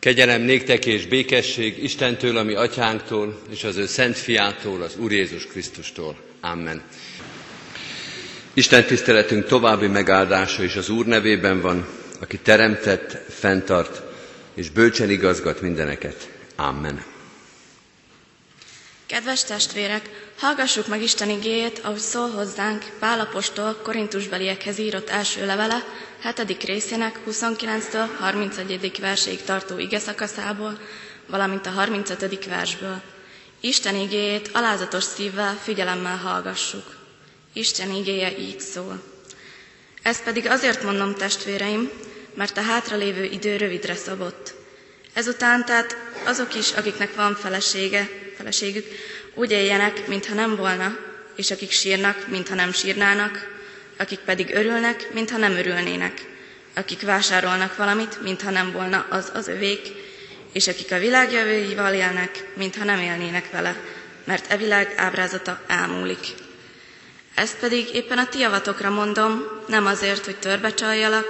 Kegyelem néktek és békesség Istentől, ami atyánktól, és az ő szent fiától, az Úr Jézus Krisztustól. Amen. Isten tiszteletünk további megáldása is az Úr nevében van, aki teremtett, fenntart, és bölcsen igazgat mindeneket. Amen. Kedves testvérek, hallgassuk meg Isten igéjét, ahogy szól hozzánk Pálapostól Korintusbeliekhez írott első levele, 7. részének 29-től 31. verséig tartó ige szakaszából, valamint a 35. versből. Isten igéjét alázatos szívvel, figyelemmel hallgassuk. Isten igéje így szól. Ezt pedig azért mondom, testvéreim, mert a hátralévő idő rövidre szabott. Ezután tehát azok is, akiknek van felesége, feleségük, úgy éljenek, mintha nem volna, és akik sírnak, mintha nem sírnának, akik pedig örülnek, mintha nem örülnének, akik vásárolnak valamit, mintha nem volna az az övék, és akik a világ jövőival élnek, mintha nem élnének vele, mert e világ ábrázata elmúlik. Ezt pedig éppen a ti javatokra mondom, nem azért, hogy törbe csaljalak,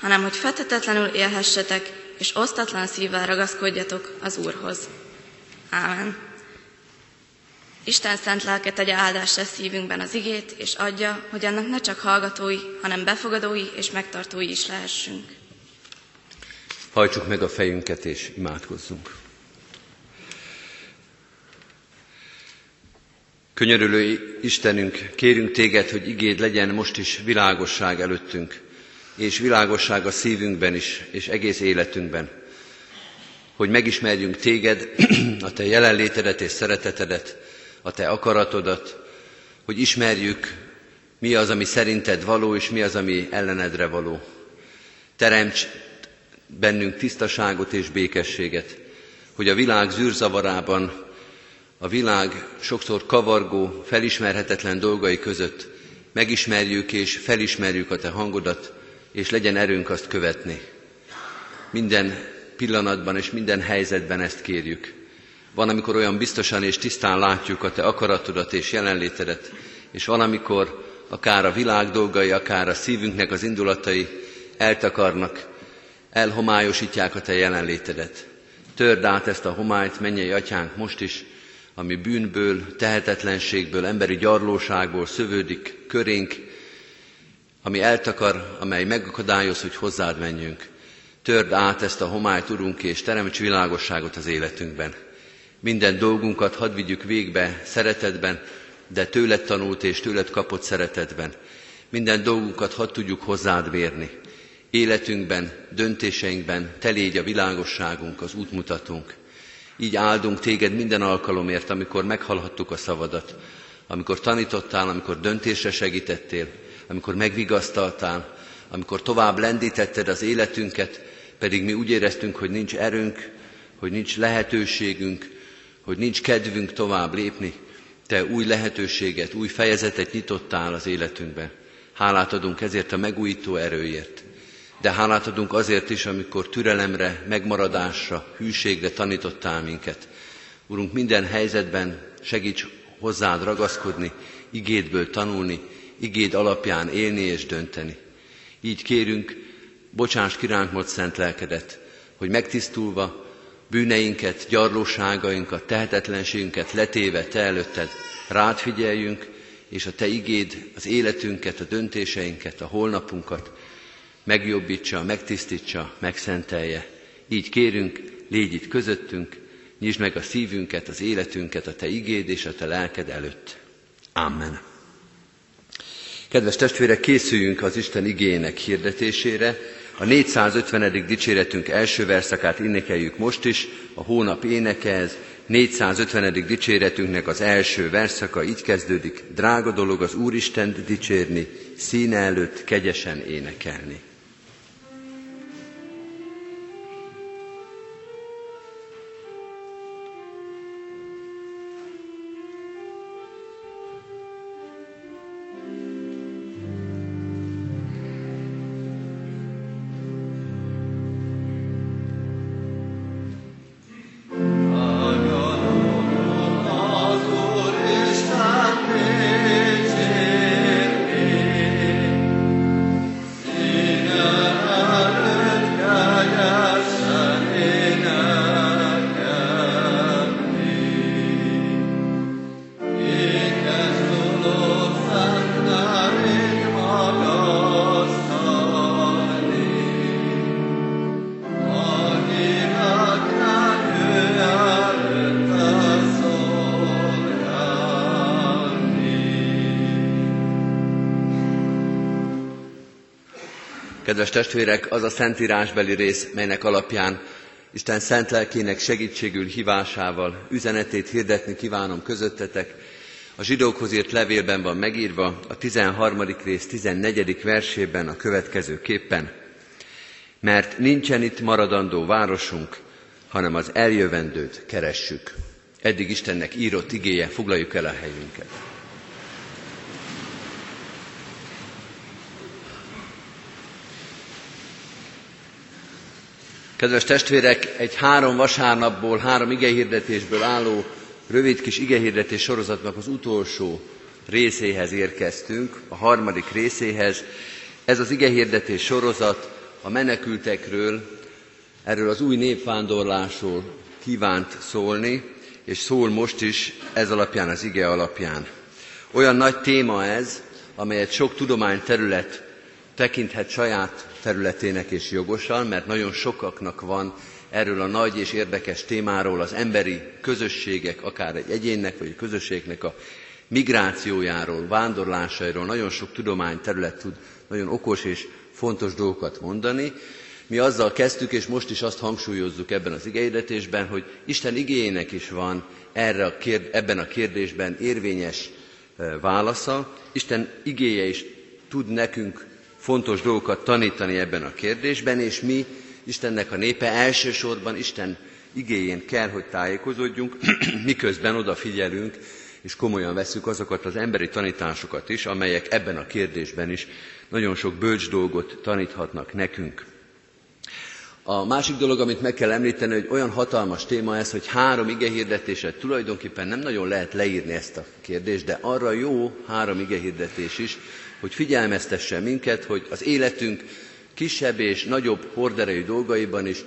hanem hogy fetetetlenül élhessetek, és osztatlan szívvel ragaszkodjatok az Úrhoz. Ámen. Isten szent lelke tegye áldásra szívünkben az igét, és adja, hogy annak ne csak hallgatói, hanem befogadói és megtartói is lehessünk. Hajtsuk meg a fejünket és imádkozzunk. Könyörülő Istenünk, kérünk téged, hogy igéd legyen most is világosság előttünk, és világosság a szívünkben is, és egész életünkben. Hogy megismerjünk téged, a te jelenlétedet és szeretetedet, a te akaratodat, hogy ismerjük, mi az, ami szerinted való, és mi az, ami ellenedre való. Teremts bennünk tisztaságot és békességet, hogy a világ zűrzavarában, a világ sokszor kavargó, felismerhetetlen dolgai között megismerjük és felismerjük a Te hangodat, és legyen erőnk azt követni. Minden pillanatban és minden helyzetben ezt kérjük. Van, amikor olyan biztosan és tisztán látjuk a Te akaratodat és jelenlétedet, és van, amikor akár a világ dolgai, akár a szívünknek az indulatai eltakarnak, elhomályosítják a Te jelenlétedet. Törd át ezt a homályt, mennyei atyánk most is, ami bűnből, tehetetlenségből, emberi gyarlóságból szövődik körénk, ami eltakar, amely megakadályoz, hogy hozzád menjünk. Törd át ezt a homályt, Urunk, és teremts világosságot az életünkben. Minden dolgunkat hadd vigyük végbe szeretetben, de tőled tanult és tőled kapott szeretetben. Minden dolgunkat hadd tudjuk hozzád vérni. Életünkben, döntéseinkben te légy a világosságunk, az útmutatónk. Így áldunk téged minden alkalomért, amikor meghallhattuk a szavadat, amikor tanítottál, amikor döntésre segítettél, amikor megvigasztaltál, amikor tovább lendítetted az életünket, pedig mi úgy éreztünk, hogy nincs erőnk, hogy nincs lehetőségünk, hogy nincs kedvünk tovább lépni, te új lehetőséget, új fejezetet nyitottál az életünkben. Hálát adunk ezért a megújító erőért. De hálát adunk azért is, amikor türelemre, megmaradásra, hűségre tanítottál minket. Urunk, minden helyzetben segíts hozzád ragaszkodni, igédből tanulni, igéd alapján élni és dönteni. Így kérünk, bocsáss kiránk most szent lelkedet, hogy megtisztulva, bűneinket, gyarlóságainkat, tehetetlenségünket letéve Te előtted rád figyeljünk, és a Te igéd az életünket, a döntéseinket, a holnapunkat megjobbítsa, megtisztítsa, megszentelje. Így kérünk, légy itt közöttünk, nyisd meg a szívünket, az életünket a Te igéd és a Te lelked előtt. Amen. Kedves testvérek, készüljünk az Isten igének hirdetésére. A 450. dicséretünk első verszakát énekeljük most is, a hónap énekehez, 450. dicséretünknek az első verszaka így kezdődik, drága dolog az Úristent dicsérni, színe előtt kegyesen énekelni. Kedves testvérek, az a szentírásbeli rész, melynek alapján Isten szent lelkének segítségül hívásával üzenetét hirdetni kívánom közöttetek. A zsidókhoz írt levélben van megírva a 13. rész 14. versében a következő képpen. Mert nincsen itt maradandó városunk, hanem az eljövendőt keressük. Eddig Istennek írott igéje, foglaljuk el a helyünket. Kedves testvérek, egy három vasárnapból, három igehirdetésből álló rövid kis igehirdetés sorozatnak az utolsó részéhez érkeztünk, a harmadik részéhez. Ez az igehirdetés sorozat a menekültekről, erről az új népvándorlásról kívánt szólni, és szól most is ez alapján, az ige alapján. Olyan nagy téma ez, amelyet sok tudományterület tekinthet saját területének és jogosan, mert nagyon sokaknak van erről a nagy és érdekes témáról az emberi közösségek, akár egy egyénnek vagy egy közösségnek a migrációjáról, vándorlásairól nagyon sok tudományterület tud nagyon okos és fontos dolgokat mondani. Mi azzal kezdtük, és most is azt hangsúlyozzuk ebben az igeidetésben, hogy Isten igényének is van erre a kérd, ebben a kérdésben érvényes válasza. Isten igéje is tud nekünk fontos dolgokat tanítani ebben a kérdésben, és mi, Istennek a népe elsősorban Isten igéjén kell, hogy tájékozódjunk, miközben odafigyelünk, és komolyan veszük azokat az emberi tanításokat is, amelyek ebben a kérdésben is nagyon sok bölcs dolgot taníthatnak nekünk. A másik dolog, amit meg kell említeni, hogy olyan hatalmas téma ez, hogy három igehirdetéset tulajdonképpen nem nagyon lehet leírni ezt a kérdést, de arra jó három igehirdetés is, hogy figyelmeztesse minket, hogy az életünk kisebb és nagyobb horderejű dolgaiban is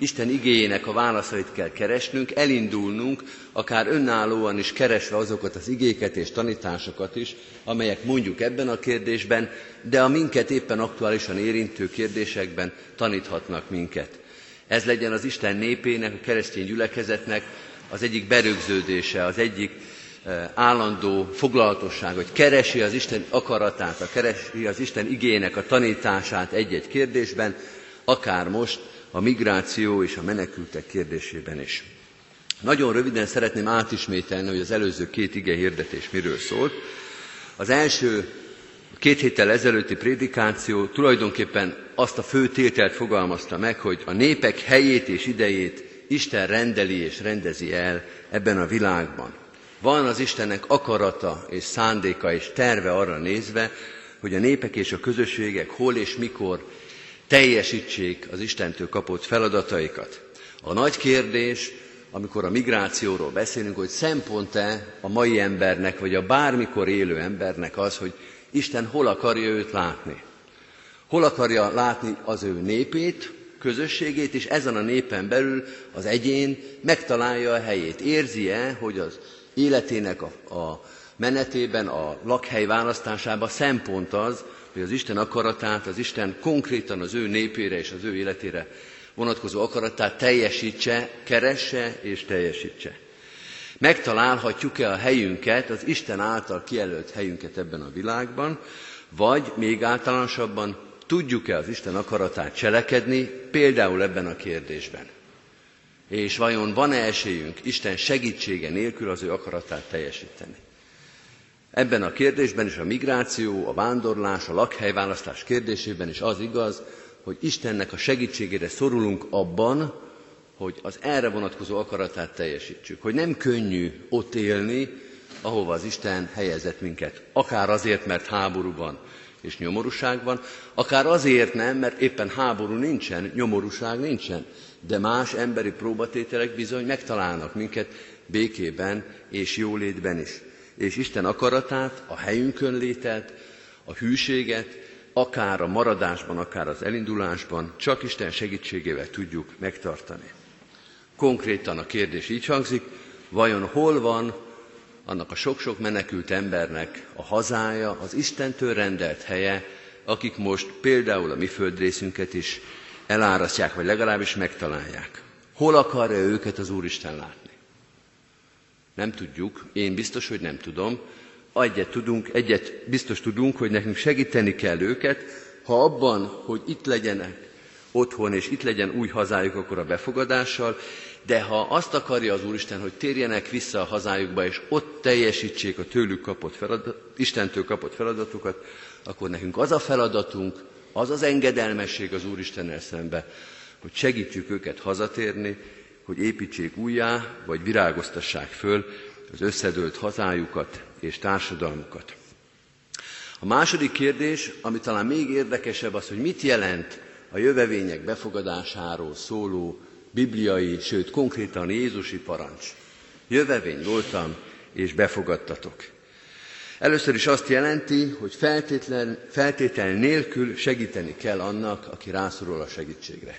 Isten igéjének a válaszait kell keresnünk, elindulnunk, akár önállóan is keresve azokat az igéket és tanításokat is, amelyek mondjuk ebben a kérdésben, de a minket éppen aktuálisan érintő kérdésekben taníthatnak minket. Ez legyen az Isten népének, a keresztény gyülekezetnek az egyik berögződése, az egyik állandó foglalatosság, hogy keresi az Isten akaratát, a keresi az Isten igének a tanítását egy-egy kérdésben, akár most a migráció és a menekültek kérdésében is. Nagyon röviden szeretném átismételni, hogy az előző két ige hirdetés miről szólt. Az első két héttel ezelőtti prédikáció tulajdonképpen azt a fő tételt fogalmazta meg, hogy a népek helyét és idejét Isten rendeli és rendezi el ebben a világban. Van az Istennek akarata és szándéka és terve arra nézve, hogy a népek és a közösségek hol és mikor teljesítsék az Istentől kapott feladataikat. A nagy kérdés, amikor a migrációról beszélünk, hogy szempont-e a mai embernek, vagy a bármikor élő embernek az, hogy Isten hol akarja őt látni. Hol akarja látni az ő népét, közösségét, és ezen a népen belül az egyén megtalálja a helyét. Érzi-e, hogy az életének a, a menetében, a lakhely választásában szempont az, hogy az Isten akaratát, az Isten konkrétan az ő népére és az ő életére vonatkozó akaratát teljesítse, keresse és teljesítse. Megtalálhatjuk-e a helyünket, az Isten által kijelölt helyünket ebben a világban, vagy még általánosabban tudjuk-e az Isten akaratát cselekedni, például ebben a kérdésben. És vajon van-e esélyünk Isten segítsége nélkül az ő akaratát teljesíteni? Ebben a kérdésben is a migráció, a vándorlás, a lakhelyválasztás kérdésében is az igaz, hogy Istennek a segítségére szorulunk abban, hogy az erre vonatkozó akaratát teljesítsük. Hogy nem könnyű ott élni, ahova az Isten helyezett minket. Akár azért, mert háborúban és nyomorúság van, akár azért nem, mert éppen háború nincsen, nyomorúság nincsen, de más emberi próbatételek bizony megtalálnak minket békében és jólétben is. És Isten akaratát, a helyünkön létet, a hűséget, akár a maradásban, akár az elindulásban csak Isten segítségével tudjuk megtartani. Konkrétan a kérdés így hangzik, vajon hol van annak a sok-sok menekült embernek a hazája, az Istentől rendelt helye, akik most például a mi földrészünket is elárasztják, vagy legalábbis megtalálják. Hol akarja őket az Úristen látni? Nem tudjuk, én biztos, hogy nem tudom. Egyet tudunk, egyet biztos tudunk, hogy nekünk segíteni kell őket, ha abban, hogy itt legyenek otthon, és itt legyen új hazájuk, akkor a befogadással, de ha azt akarja az Úristen, hogy térjenek vissza a hazájukba, és ott teljesítsék a tőlük kapott feladat, Istentől kapott feladatokat, akkor nekünk az a feladatunk, az az engedelmesség az Úristennel szembe, hogy segítjük őket hazatérni, hogy építsék újjá, vagy virágoztassák föl az összedőlt hazájukat és társadalmukat. A második kérdés, ami talán még érdekesebb, az, hogy mit jelent a jövevények befogadásáról szóló bibliai, sőt konkrétan Jézusi parancs. Jövevény voltam, és befogadtatok. Először is azt jelenti, hogy feltétlen, feltétel nélkül segíteni kell annak, aki rászorul a segítségre.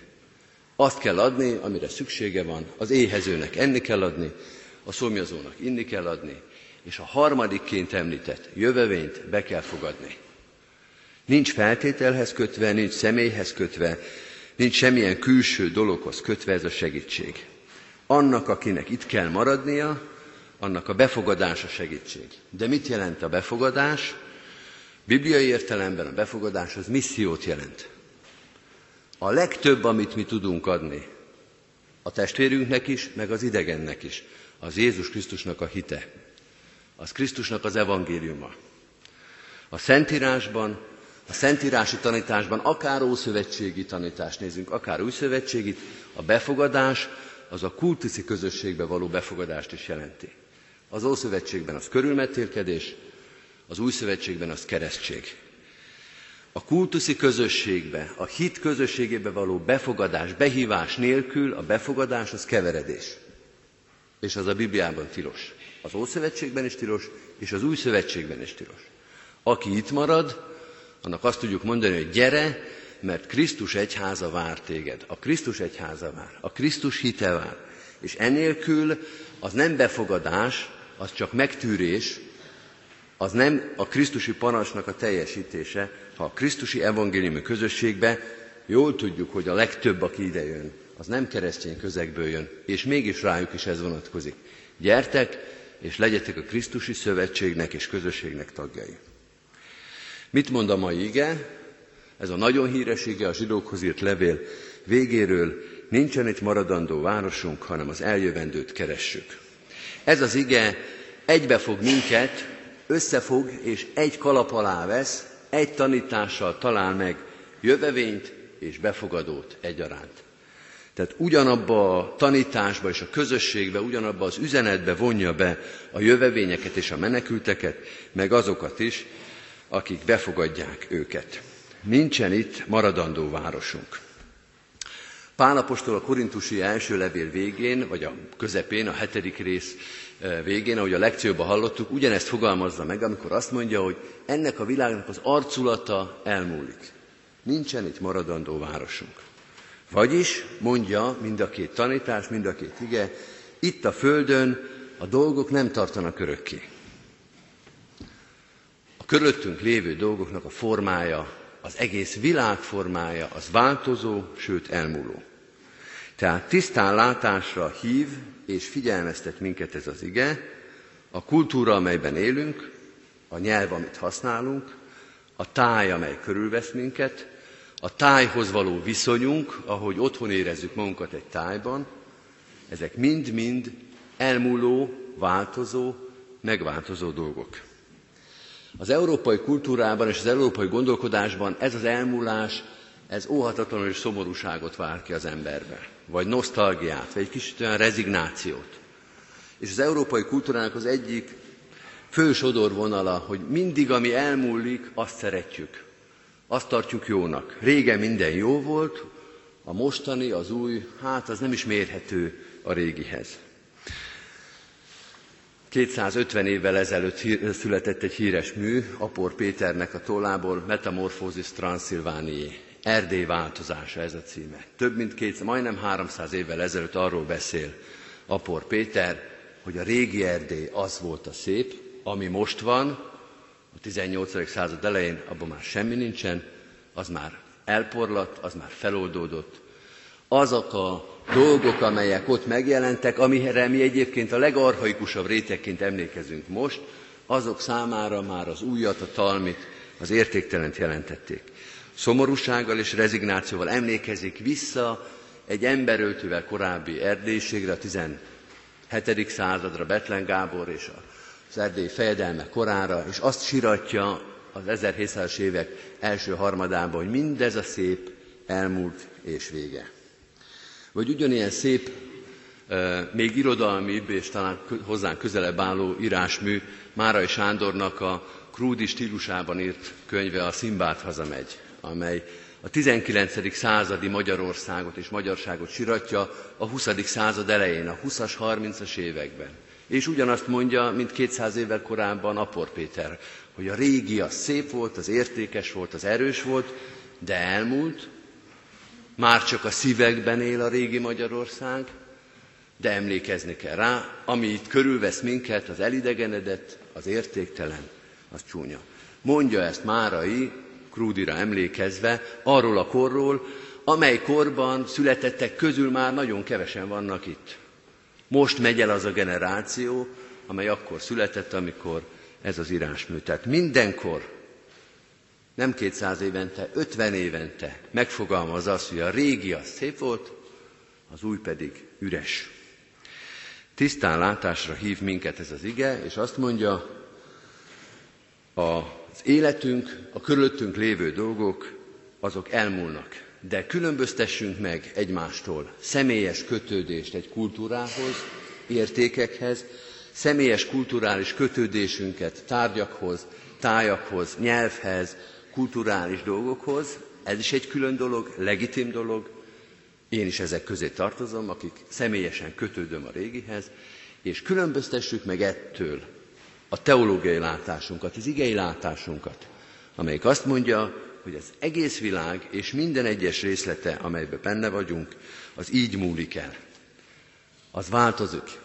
Azt kell adni, amire szüksége van, az éhezőnek enni kell adni, a szomjazónak inni kell adni, és a harmadikként említett jövevényt be kell fogadni. Nincs feltételhez kötve, nincs személyhez kötve, nincs semmilyen külső dologhoz kötve ez a segítség. Annak, akinek itt kell maradnia, annak a befogadása segítség. De mit jelent a befogadás? Bibliai értelemben a befogadás az missziót jelent. A legtöbb, amit mi tudunk adni, a testvérünknek is, meg az idegennek is, az Jézus Krisztusnak a hite. Az Krisztusnak az evangéliuma. A Szentírásban, a Szentírási tanításban, akár ószövetségi tanítást nézzünk, akár újszövetségit, a befogadás az a kultuszi közösségbe való befogadást is jelenti. Az Ószövetségben az körülmetélkedés, az Új Szövetségben az keresztség. A kultuszi közösségbe, a hit közösségébe való befogadás, behívás nélkül a befogadás az keveredés. És az a Bibliában tilos. Az Ószövetségben is tilos, és az Új Szövetségben is tilos. Aki itt marad, annak azt tudjuk mondani, hogy gyere, mert Krisztus egyháza vár téged. A Krisztus egyháza vár. A Krisztus hite vár. És enélkül az nem befogadás, az csak megtűrés, az nem a Krisztusi parancsnak a teljesítése, ha a Krisztusi evangéliumi közösségbe jól tudjuk, hogy a legtöbb, aki ide jön, az nem keresztény közegből jön, és mégis rájuk is ez vonatkozik. Gyertek, és legyetek a Krisztusi szövetségnek és közösségnek tagjai. Mit mond a mai ige? Ez a nagyon híres ige, a zsidókhoz írt levél végéről, nincsen itt maradandó városunk, hanem az eljövendőt keressük. Ez az ige egybefog minket, összefog és egy kalap alá vesz, egy tanítással talál meg jövevényt és befogadót egyaránt. Tehát ugyanabba a tanításba és a közösségbe, ugyanabba az üzenetbe vonja be a jövevényeket és a menekülteket, meg azokat is, akik befogadják őket. Nincsen itt maradandó városunk. Pálapostól a korintusi első levél végén, vagy a közepén, a hetedik rész eh, végén, ahogy a lekcióban hallottuk, ugyanezt fogalmazza meg, amikor azt mondja, hogy ennek a világnak az arculata elmúlik. Nincsen itt maradandó városunk. Vagyis, mondja mind a két tanítás, mind a két ige, itt a Földön a dolgok nem tartanak örökké. Körülöttünk lévő dolgoknak a formája, az egész világ formája, az változó, sőt elmúló. Tehát tisztán látásra hív és figyelmeztet minket ez az ige, a kultúra, amelyben élünk, a nyelv, amit használunk, a táj, amely körülvesz minket, a tájhoz való viszonyunk, ahogy otthon érezzük magunkat egy tájban, ezek mind-mind elmúló, változó, megváltozó dolgok. Az európai kultúrában és az európai gondolkodásban ez az elmúlás, ez óhatatlanul és szomorúságot vár ki az emberbe, vagy nosztalgiát, vagy egy kicsit olyan rezignációt. És az európai kultúrának az egyik fő sodorvonala, hogy mindig, ami elmúlik, azt szeretjük. Azt tartjuk jónak. Régen minden jó volt, a mostani, az új, hát az nem is mérhető a régihez. 250 évvel ezelőtt született egy híres mű, Apor Péternek a tollából, Metamorphosis Transylvaniae. Erdély változása ez a címe. Több mint két, majdnem 300 évvel ezelőtt arról beszél Apor Péter, hogy a régi Erdély az volt a szép, ami most van, a 18. század elején abban már semmi nincsen, az már elporlat, az már feloldódott. Azok a dolgok, amelyek ott megjelentek, amire mi egyébként a legarhaikusabb rétegként emlékezünk most, azok számára már az újat, a talmit, az értéktelent jelentették. szomorúsággal és rezignációval emlékezik vissza egy emberöltővel korábbi erdélységre, a 17. századra, Betlen Gábor és az erdély fejedelme korára, és azt siratja az 1700-as évek első harmadában, hogy mindez a szép elmúlt és vége. Vagy ugyanilyen szép, még irodalmibb és talán hozzánk közelebb álló írásmű Márai Sándornak a Krúdi stílusában írt könyve a Szimbát hazamegy, amely a 19. századi Magyarországot és magyarságot siratja a 20. század elején, a 20-as, 30-as években. És ugyanazt mondja, mint 200 évvel korábban Apor Péter, hogy a régi az szép volt, az értékes volt, az erős volt, de elmúlt, már csak a szívekben él a régi Magyarország, de emlékezni kell rá, ami itt körülvesz minket, az elidegenedett, az értéktelen, az csúnya. Mondja ezt Márai, Krúdira emlékezve, arról a korról, amely korban születettek közül már nagyon kevesen vannak itt. Most megy el az a generáció, amely akkor született, amikor ez az írásmű. Tehát mindenkor, nem 200 évente, 50 évente megfogalmaz azt, hogy a régi az szép volt, az új pedig üres. Tisztán látásra hív minket ez az ige, és azt mondja, az életünk, a körülöttünk lévő dolgok, azok elmúlnak. De különböztessünk meg egymástól személyes kötődést egy kultúrához, értékekhez, személyes kulturális kötődésünket tárgyakhoz, tájakhoz, nyelvhez, kulturális dolgokhoz. Ez is egy külön dolog, legitim dolog. Én is ezek közé tartozom, akik személyesen kötődöm a régihez, és különböztessük meg ettől a teológiai látásunkat, az igei látásunkat, amelyik azt mondja, hogy az egész világ és minden egyes részlete, amelyben benne vagyunk, az így múlik el. Az változik.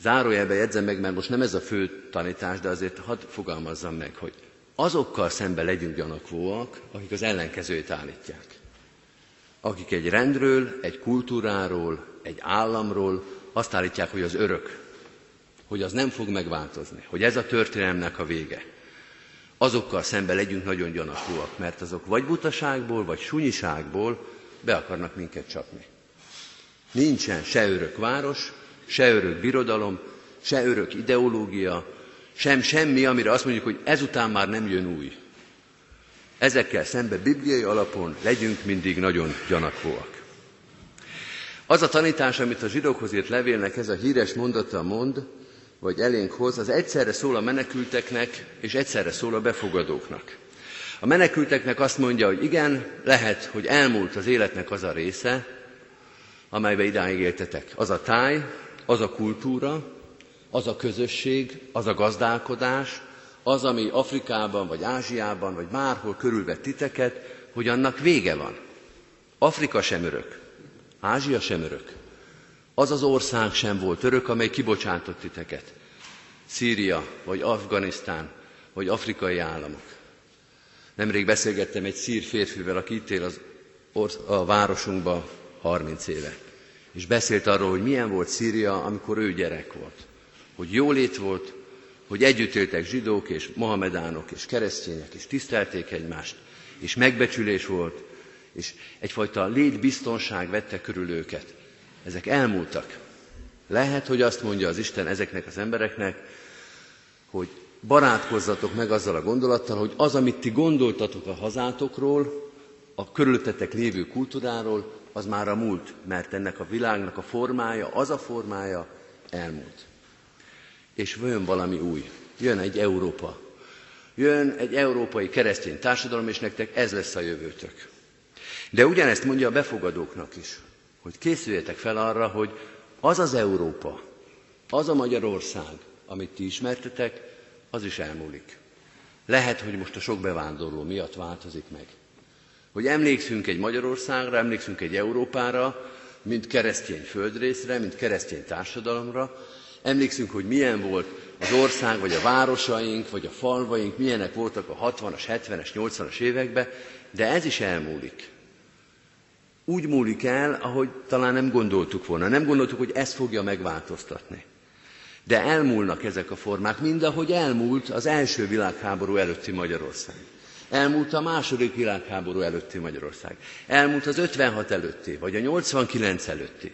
Zárójelbe jegyzem meg, mert most nem ez a fő tanítás, de azért hadd fogalmazzam meg, hogy azokkal szembe legyünk gyanakvóak, akik az ellenkezőt állítják. Akik egy rendről, egy kultúráról, egy államról azt állítják, hogy az örök, hogy az nem fog megváltozni, hogy ez a történelmnek a vége. Azokkal szembe legyünk nagyon gyanakvóak, mert azok vagy butaságból, vagy sunyiságból be akarnak minket csapni. Nincsen se örök város, se örök birodalom, se örök ideológia, sem semmi, amire azt mondjuk, hogy ezután már nem jön új. Ezekkel szembe bibliai alapon legyünk mindig nagyon gyanakvóak. Az a tanítás, amit a zsidókhoz írt levélnek ez a híres mondata mond, vagy elénk hoz, az egyszerre szól a menekülteknek, és egyszerre szól a befogadóknak. A menekülteknek azt mondja, hogy igen, lehet, hogy elmúlt az életnek az a része, amelybe idáig éltetek. Az a táj, az a kultúra, az a közösség, az a gazdálkodás, az, ami Afrikában, vagy Ázsiában, vagy bárhol körülvett titeket, hogy annak vége van. Afrika sem örök, Ázsia sem örök, az az ország sem volt örök, amely kibocsátott titeket. Szíria, vagy Afganisztán, vagy afrikai államok. Nemrég beszélgettem egy szír férfivel, aki itt él az or- a városunkban 30 éve. És beszélt arról, hogy milyen volt Szíria, amikor ő gyerek volt. Hogy jólét volt, hogy együtt éltek zsidók és mohamedánok és keresztények, és tisztelték egymást, és megbecsülés volt, és egyfajta létbiztonság vette körül őket. Ezek elmúltak. Lehet, hogy azt mondja az Isten ezeknek az embereknek, hogy barátkozzatok meg azzal a gondolattal, hogy az, amit ti gondoltatok a hazátokról, a körülöttetek lévő kultúráról, az már a múlt, mert ennek a világnak a formája, az a formája elmúlt. És jön valami új. Jön egy Európa. Jön egy európai keresztény társadalom, és nektek ez lesz a jövőtök. De ugyanezt mondja a befogadóknak is hogy készüljetek fel arra, hogy az az Európa, az a Magyarország, amit ti ismertetek, az is elmúlik. Lehet, hogy most a sok bevándorló miatt változik meg. Hogy emlékszünk egy Magyarországra, emlékszünk egy Európára, mint keresztény földrészre, mint keresztény társadalomra, emlékszünk, hogy milyen volt az ország, vagy a városaink, vagy a falvaink, milyenek voltak a 60-as, 70-es, 80-as években, de ez is elmúlik úgy múlik el, ahogy talán nem gondoltuk volna. Nem gondoltuk, hogy ez fogja megváltoztatni. De elmúlnak ezek a formák, mind ahogy elmúlt az első világháború előtti Magyarország. Elmúlt a második világháború előtti Magyarország. Elmúlt az 56 előtti, vagy a 89 előtti.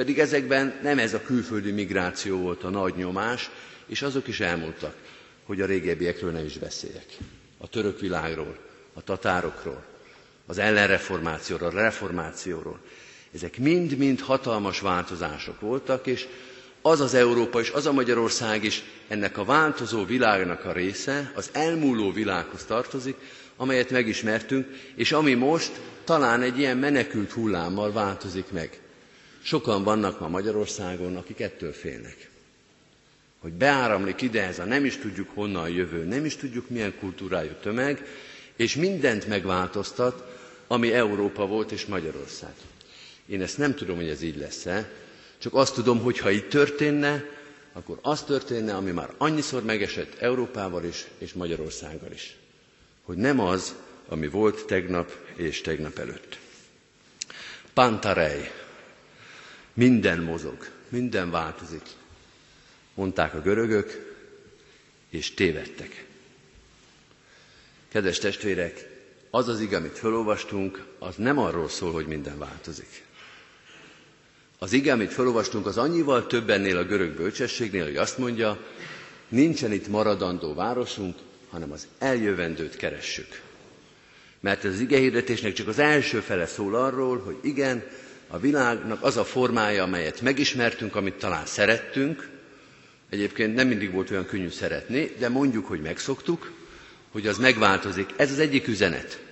Pedig ezekben nem ez a külföldi migráció volt a nagy nyomás, és azok is elmúltak, hogy a régebbiekről nem is beszéljek. A török világról, a tatárokról, az ellenreformációról, a reformációról. Ezek mind-mind hatalmas változások voltak, és az az Európa és az a Magyarország is ennek a változó világnak a része, az elmúló világhoz tartozik, amelyet megismertünk, és ami most talán egy ilyen menekült hullámmal változik meg. Sokan vannak ma Magyarországon, akik ettől félnek. Hogy beáramlik ide ez a nem is tudjuk honnan jövő, nem is tudjuk milyen kultúrájú tömeg, és mindent megváltoztat, ami Európa volt és Magyarország. Én ezt nem tudom, hogy ez így lesz-e, csak azt tudom, hogy ha így történne, akkor az történne, ami már annyiszor megesett Európával is, és Magyarországgal is. Hogy nem az, ami volt tegnap és tegnap előtt. Pantarej. Minden mozog, minden változik. Mondták a görögök, és tévedtek. Kedves testvérek, az az ige, amit felolvastunk, az nem arról szól, hogy minden változik. Az ige, amit felolvastunk, az annyival több ennél a görög bölcsességnél, hogy azt mondja, nincsen itt maradandó városunk, hanem az eljövendőt keressük. Mert ez az igehirdetésnek csak az első fele szól arról, hogy igen, a világnak az a formája, amelyet megismertünk, amit talán szerettünk, egyébként nem mindig volt olyan könnyű szeretni, de mondjuk, hogy megszoktuk, hogy az megváltozik. Ez az egyik üzenet,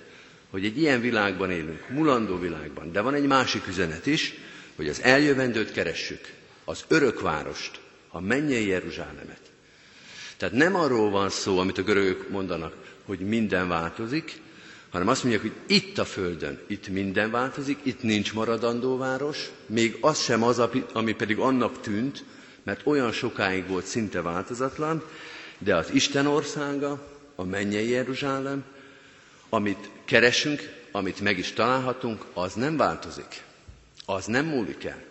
hogy egy ilyen világban élünk, mulandó világban, de van egy másik üzenet is, hogy az eljövendőt keressük, az örökvárost, a mennyei Jeruzsálemet. Tehát nem arról van szó, amit a görögök mondanak, hogy minden változik, hanem azt mondják, hogy itt a Földön, itt minden változik, itt nincs maradandó város, még az sem az, ami pedig annak tűnt, mert olyan sokáig volt szinte változatlan, de az Isten országa, a mennyei Jeruzsálem, amit keresünk, amit meg is találhatunk, az nem változik az nem múlik el.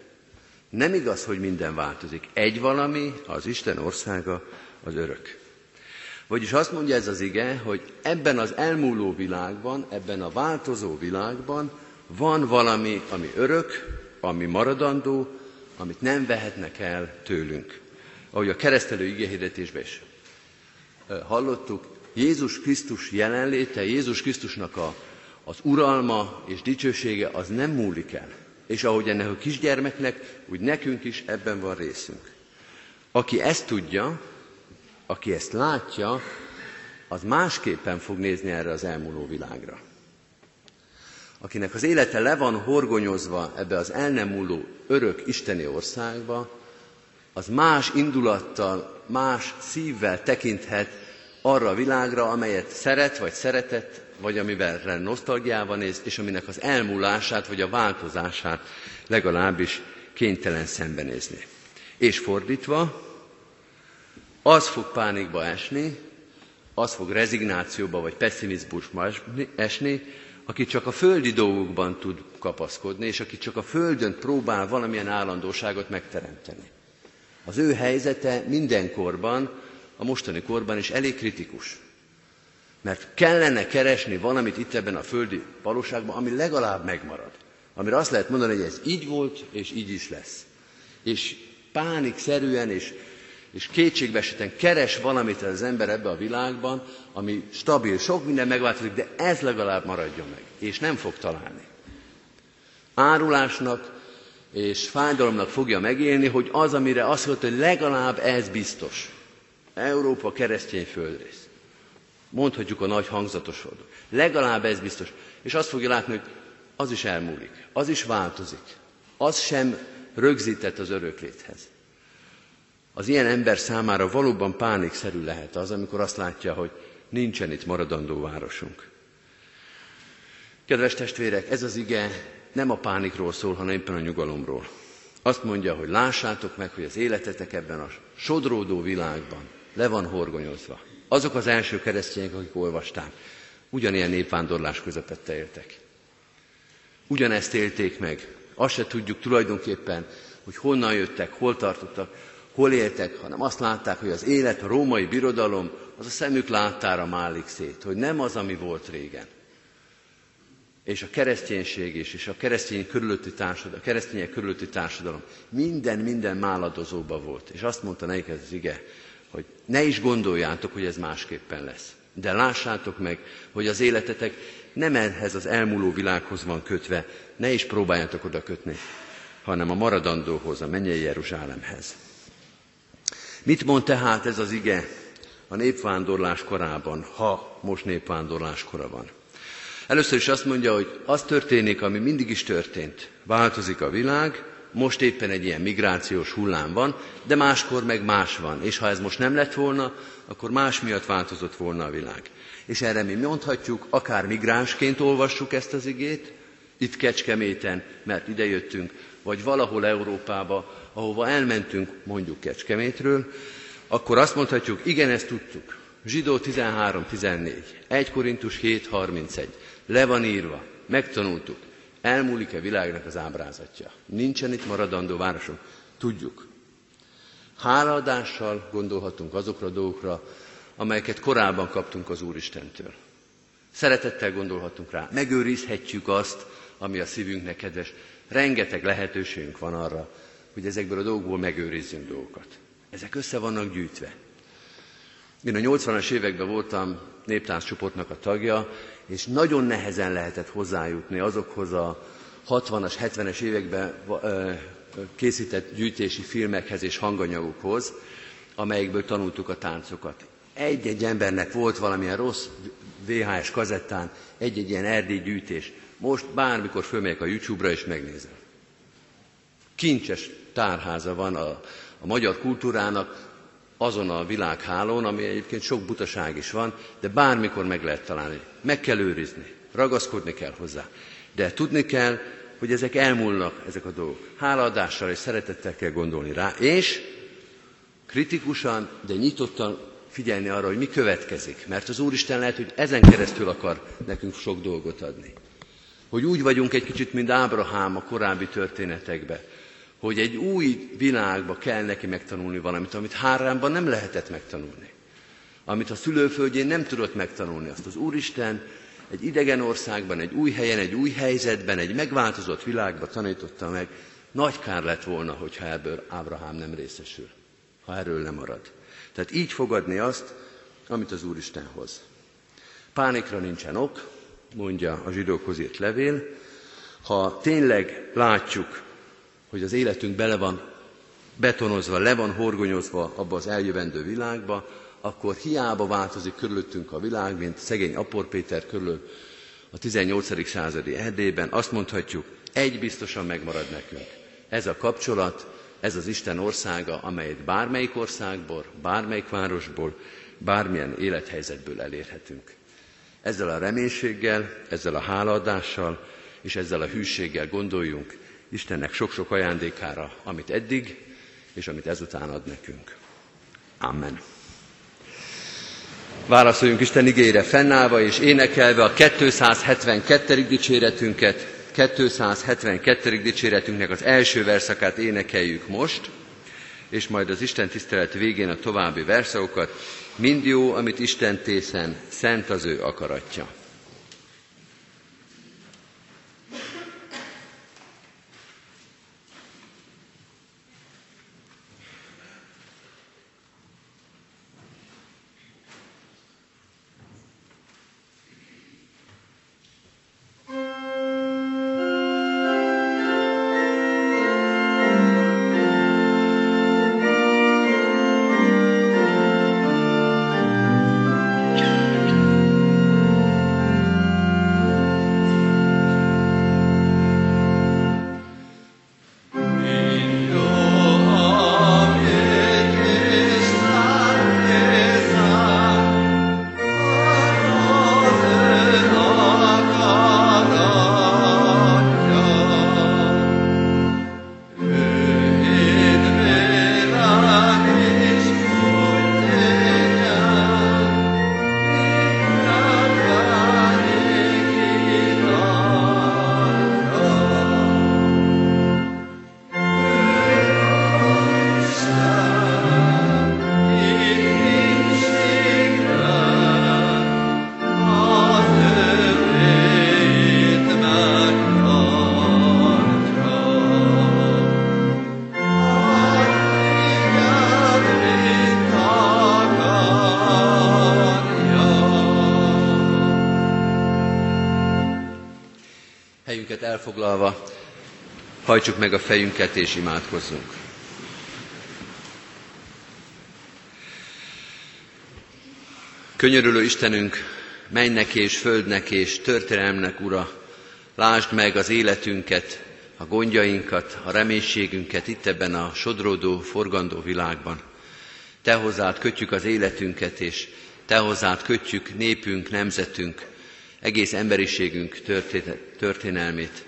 Nem igaz, hogy minden változik. Egy valami, az Isten országa, az örök. Vagyis azt mondja ez az ige, hogy ebben az elmúló világban, ebben a változó világban van valami, ami örök, ami maradandó, amit nem vehetnek el tőlünk. Ahogy a keresztelő igéhirdetésben is hallottuk, Jézus Krisztus jelenléte, Jézus Krisztusnak a, az uralma és dicsősége az nem múlik el. És ahogy ennek a kisgyermeknek, úgy nekünk is ebben van részünk. Aki ezt tudja, aki ezt látja, az másképpen fog nézni erre az elmúló világra. Akinek az élete le van horgonyozva ebbe az el nem múló örök isteni országba, az más indulattal, más szívvel tekinthet arra a világra, amelyet szeret vagy szeretett, vagy amivel nosztalgiával néz, és aminek az elmúlását, vagy a változását legalábbis kénytelen szembenézni. És fordítva, az fog pánikba esni, az fog rezignációba vagy pessimizmusba esni, aki csak a földi dolgokban tud kapaszkodni, és aki csak a földön próbál valamilyen állandóságot megteremteni. Az ő helyzete mindenkorban, a mostani korban is elég kritikus. Mert kellene keresni valamit itt ebben a földi valóságban, ami legalább megmarad. Amire azt lehet mondani, hogy ez így volt, és így is lesz. És pánikszerűen és, és kétségbeeseten keres valamit az ember ebbe a világban, ami stabil, sok minden megváltozik, de ez legalább maradjon meg. És nem fog találni. Árulásnak és fájdalomnak fogja megélni, hogy az, amire azt mondta, hogy legalább ez biztos. Európa keresztény földrész. Mondhatjuk a nagy hangzatos oldal. Legalább ez biztos. És azt fogja látni, hogy az is elmúlik, az is változik. Az sem rögzített az örökléthez. Az ilyen ember számára valóban pánikszerű lehet az, amikor azt látja, hogy nincsen itt maradandó városunk. Kedves testvérek, ez az ige nem a pánikról szól, hanem éppen a nyugalomról. Azt mondja, hogy lássátok meg, hogy az életetek ebben a sodródó világban le van horgonyozva. Azok az első keresztények, akik olvasták, ugyanilyen népvándorlás közepette éltek. Ugyanezt élték meg. Azt se tudjuk tulajdonképpen, hogy honnan jöttek, hol tartottak, hol éltek, hanem azt látták, hogy az élet, a római birodalom az a szemük láttára málik szét, hogy nem az, ami volt régen. És a kereszténység is, és a keresztény körülötti társadalom, a keresztények körülötti társadalom minden, minden máladozóba volt. És azt mondta nekik ez az ige, hogy ne is gondoljátok, hogy ez másképpen lesz. De lássátok meg, hogy az életetek nem ehhez az elmúló világhoz van kötve, ne is próbáljátok oda kötni, hanem a maradandóhoz, a mennyei Jeruzsálemhez. Mit mond tehát ez az ige a népvándorlás korában, ha most népvándorlás kora van? Először is azt mondja, hogy az történik, ami mindig is történt. Változik a világ, most éppen egy ilyen migrációs hullám van, de máskor meg más van. És ha ez most nem lett volna, akkor más miatt változott volna a világ. És erre mi mondhatjuk, akár migránsként olvassuk ezt az igét, itt Kecskeméten, mert ide jöttünk, vagy valahol Európába, ahova elmentünk, mondjuk Kecskemétről, akkor azt mondhatjuk, igen, ezt tudtuk. Zsidó 13-14, 1 Korintus 7-31, le van írva, megtanultuk, elmúlik-e világnak az ábrázatja. Nincsen itt maradandó városunk, tudjuk. Hálaadással gondolhatunk azokra a dolgokra, amelyeket korábban kaptunk az Úristentől. Szeretettel gondolhatunk rá, megőrizhetjük azt, ami a szívünknek kedves. Rengeteg lehetőségünk van arra, hogy ezekből a dolgokból megőrizzünk dolgokat. Ezek össze vannak gyűjtve. Én a 80-as években voltam néptánccsoportnak a tagja, és nagyon nehezen lehetett hozzájutni azokhoz a 60-as, 70-es években készített gyűjtési filmekhez és hanganyagokhoz, amelyekből tanultuk a táncokat. Egy-egy embernek volt valamilyen rossz VHS kazettán, egy-egy ilyen erdély gyűjtés. Most bármikor fölmegyek a YouTube-ra és megnézem. Kincses tárháza van a, a magyar kultúrának azon a világhálón, ami egyébként sok butaság is van, de bármikor meg lehet találni. Meg kell őrizni, ragaszkodni kell hozzá. De tudni kell, hogy ezek elmúlnak, ezek a dolgok. Hálaadással és szeretettel kell gondolni rá, és kritikusan, de nyitottan figyelni arra, hogy mi következik. Mert az Úristen lehet, hogy ezen keresztül akar nekünk sok dolgot adni. Hogy úgy vagyunk egy kicsit, mint Ábrahám a korábbi történetekben, hogy egy új világba kell neki megtanulni valamit, amit Háránban nem lehetett megtanulni. Amit a szülőföldjén nem tudott megtanulni, azt az Úristen egy idegen országban, egy új helyen, egy új helyzetben, egy megváltozott világban tanította meg. Nagy kár lett volna, hogyha ebből Ábrahám nem részesül, ha erről nem marad. Tehát így fogadni azt, amit az Úristen hoz. Pánikra nincsen ok, mondja a zsidókhoz írt levél. Ha tényleg látjuk, hogy az életünk bele van betonozva, le van horgonyozva abba az eljövendő világba, akkor hiába változik körülöttünk a világ, mint szegény Apor Péter körül a 18. századi Erdélyben, azt mondhatjuk, egy biztosan megmarad nekünk. Ez a kapcsolat, ez az Isten országa, amelyet bármelyik országból, bármelyik városból, bármilyen élethelyzetből elérhetünk. Ezzel a reménységgel, ezzel a hálaadással és ezzel a hűséggel gondoljunk Istennek sok-sok ajándékára, amit eddig és amit ezután ad nekünk. Amen. Válaszoljunk Isten igére fennállva és énekelve a 272. dicséretünket, 272. dicséretünknek az első verszakát énekeljük most, és majd az Isten tisztelet végén a további verszakokat. Mind jó, amit Isten tészen, szent az ő akaratja. Hajtsuk meg a fejünket és imádkozzunk. Könyörülő Istenünk, mennek és földnek és történelmnek Ura, lásd meg az életünket, a gondjainkat, a reménységünket itt ebben a sodródó, forgandó világban. Te hozzád kötjük az életünket, és Te hozzád kötjük népünk, nemzetünk, egész emberiségünk történelmét.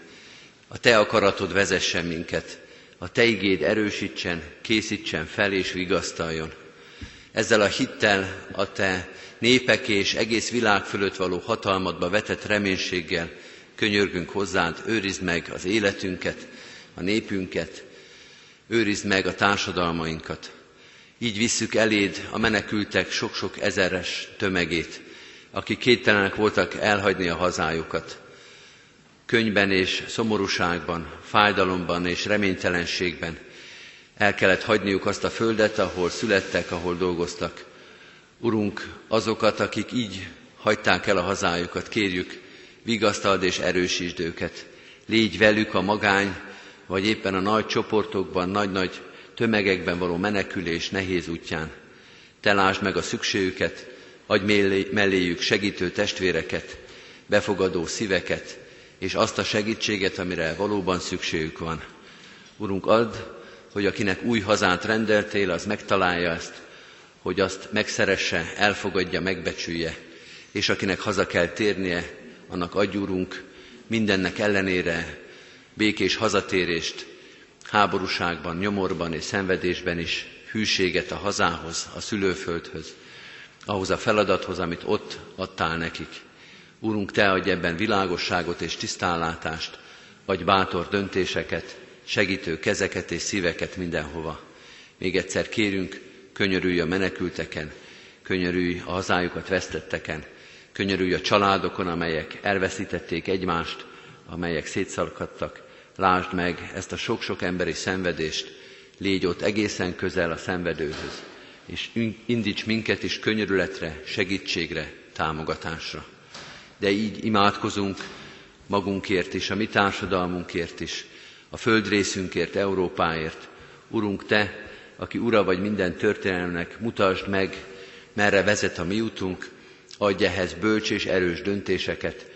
A Te akaratod vezessen minket, a Te igéd erősítsen, készítsen fel és vigasztaljon. Ezzel a hittel a Te népek és egész világ fölött való hatalmadba vetett reménységgel könyörgünk hozzád, őrizd meg az életünket, a népünket, őrizd meg a társadalmainkat. Így visszük eléd a menekültek sok-sok ezeres tömegét, akik kételenek voltak elhagyni a hazájukat. Könyben és szomorúságban, fájdalomban és reménytelenségben el kellett hagyniuk azt a földet, ahol születtek, ahol dolgoztak. Urunk, azokat, akik így hagyták el a hazájukat, kérjük, vigasztald és erősítsd őket. Légy velük a magány, vagy éppen a nagy csoportokban, nagy-nagy tömegekben való menekülés nehéz útján. Te lásd meg a szükségüket, adj melléjük segítő testvéreket, befogadó szíveket, és azt a segítséget, amire valóban szükségük van. Urunk, add, hogy akinek új hazát rendeltél, az megtalálja ezt, hogy azt megszeresse, elfogadja, megbecsülje, és akinek haza kell térnie, annak adjúrunk mindennek ellenére békés hazatérést, háborúságban, nyomorban és szenvedésben is hűséget a hazához, a szülőföldhöz, ahhoz a feladathoz, amit ott adtál nekik. Úrunk, Te adj ebben világosságot és tisztánlátást, vagy bátor döntéseket, segítő kezeket és szíveket mindenhova. Még egyszer kérünk, könyörülj a menekülteken, könyörülj a hazájukat vesztetteken, könyörülj a családokon, amelyek elveszítették egymást, amelyek szétszalkadtak. Lásd meg ezt a sok-sok emberi szenvedést, légy ott egészen közel a szenvedőhöz, és indíts minket is könyörületre, segítségre, támogatásra. De így imádkozunk magunkért is, a mi társadalmunkért is, a földrészünkért, Európáért. Urunk, Te, aki ura vagy minden történelmnek, mutasd meg, merre vezet a mi útunk, adj ehhez bölcs és erős döntéseket,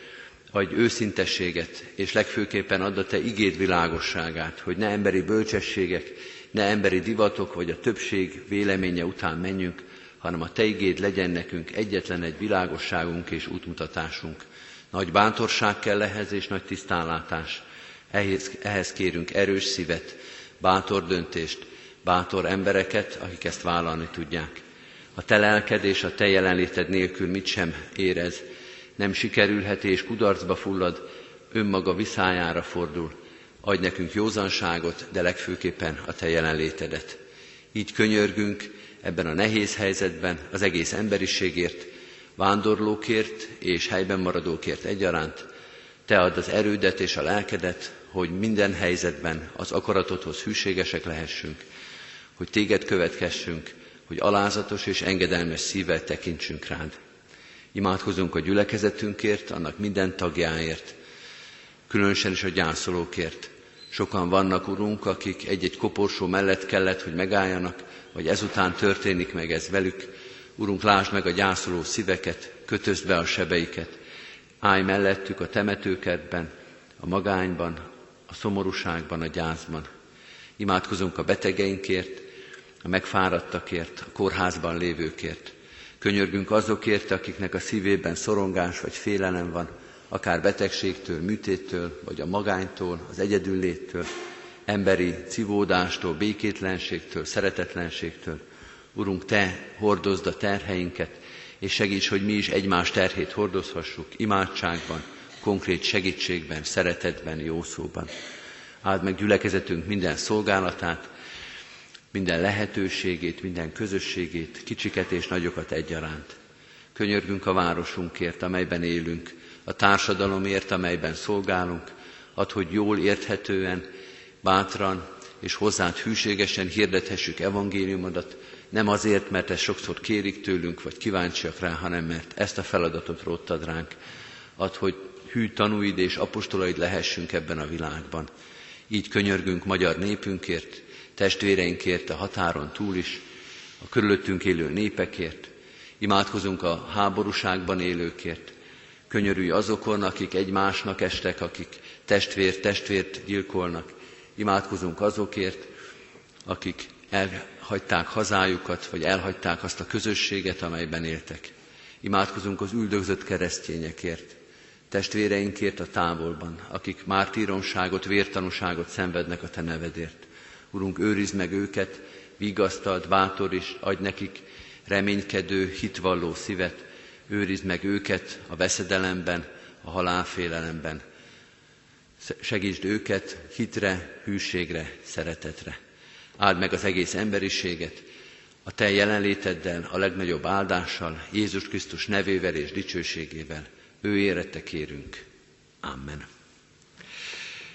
adj őszintességet, és legfőképpen add a Te igéd világosságát, hogy ne emberi bölcsességek, ne emberi divatok vagy a többség véleménye után menjünk, hanem a Te igéd legyen nekünk egyetlen egy világosságunk és útmutatásunk. Nagy bántorság kell ehhez, és nagy tisztánlátás. Ehhez, ehhez kérünk erős szívet, bátor döntést, bátor embereket, akik ezt vállalni tudják. A te lelked és a te jelenléted nélkül mit sem érez, nem sikerülhet és kudarcba fullad, önmaga viszájára fordul. Adj nekünk józanságot, de legfőképpen a te jelenlétedet. Így könyörgünk ebben a nehéz helyzetben az egész emberiségért, vándorlókért és helyben maradókért egyaránt. Te add az erődet és a lelkedet, hogy minden helyzetben az akaratodhoz hűségesek lehessünk, hogy téged követkessünk, hogy alázatos és engedelmes szívvel tekintsünk rád. Imádkozunk a gyülekezetünkért, annak minden tagjáért, különösen is a gyászolókért. Sokan vannak, Urunk, akik egy-egy koporsó mellett kellett, hogy megálljanak, vagy ezután történik meg ez velük. Urunk, lásd meg a gyászoló szíveket, kötözd be a sebeiket. Állj mellettük a temetőkertben, a magányban, a szomorúságban, a gyászban. Imádkozunk a betegeinkért, a megfáradtakért, a kórházban lévőkért. Könyörgünk azokért, akiknek a szívében szorongás vagy félelem van, akár betegségtől, műtéttől, vagy a magánytól, az egyedülléttől, emberi civódástól, békétlenségtől, szeretetlenségtől. Urunk, Te hordozd a terheinket, és segíts, hogy mi is egymás terhét hordozhassuk imádságban, konkrét segítségben, szeretetben, jó szóban. Áld meg gyülekezetünk minden szolgálatát, minden lehetőségét, minden közösségét, kicsiket és nagyokat egyaránt. Könyörgünk a városunkért, amelyben élünk, a társadalomért, amelyben szolgálunk, ad, hogy jól érthetően, bátran és hozzád hűségesen hirdethessük evangéliumodat, nem azért, mert ezt sokszor kérik tőlünk, vagy kíváncsiak rá, hanem mert ezt a feladatot róttad ránk. Ad, hogy hű tanúid és apostolaid lehessünk ebben a világban. Így könyörgünk magyar népünkért, testvéreinkért a határon túl is, a körülöttünk élő népekért, imádkozunk a háborúságban élőkért, könyörülj azokon, akik egymásnak estek, akik testvér testvért gyilkolnak, imádkozunk azokért, akik elhagyták hazájukat, vagy elhagyták azt a közösséget, amelyben éltek. Imádkozunk az üldögzött keresztényekért, testvéreinkért a távolban, akik mártíromságot, vértanúságot szenvednek a Te nevedért. Urunk, őrizd meg őket, vigasztald, bátoríts, adj nekik reménykedő, hitvalló szívet, őrizd meg őket a veszedelemben, a halálfélelemben. Segítsd őket hitre, hűségre, szeretetre. Áld meg az egész emberiséget, a Te jelenléteddel, a legnagyobb áldással, Jézus Krisztus nevével és dicsőségével. Ő érette kérünk. Amen.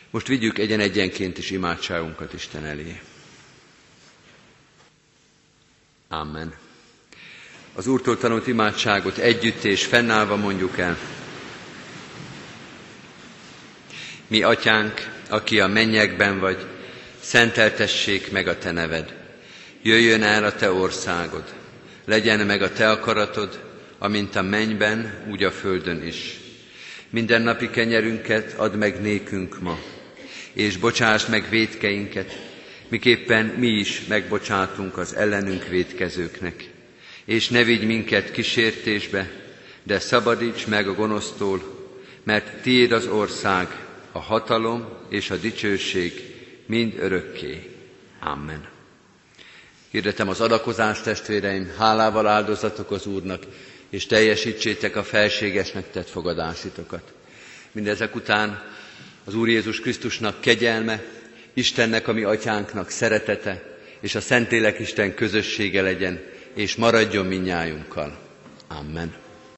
Most vigyük egyen-egyenként is imádságunkat Isten elé. Amen. Az Úrtól tanult imádságot együtt és fennállva mondjuk el. Mi, Atyánk, aki a mennyekben vagy, szenteltessék meg a Te neved. Jöjjön el a Te országod, legyen meg a Te akaratod, amint a mennyben, úgy a földön is. Minden napi kenyerünket add meg nékünk ma, és bocsáss meg védkeinket, miképpen mi is megbocsátunk az ellenünk védkezőknek. És ne vigy minket kísértésbe, de szabadíts meg a gonosztól, mert tiéd az ország, a hatalom és a dicsőség mind örökké. Amen. Hirdetem az adakozást, testvéreim, hálával áldozatok az Úrnak, és teljesítsétek a felségesnek tett fogadásitokat. Mindezek után az Úr Jézus Krisztusnak kegyelme, Istennek, ami atyánknak szeretete, és a Szentlélek Isten közössége legyen, és maradjon minnyájunkkal. Amen.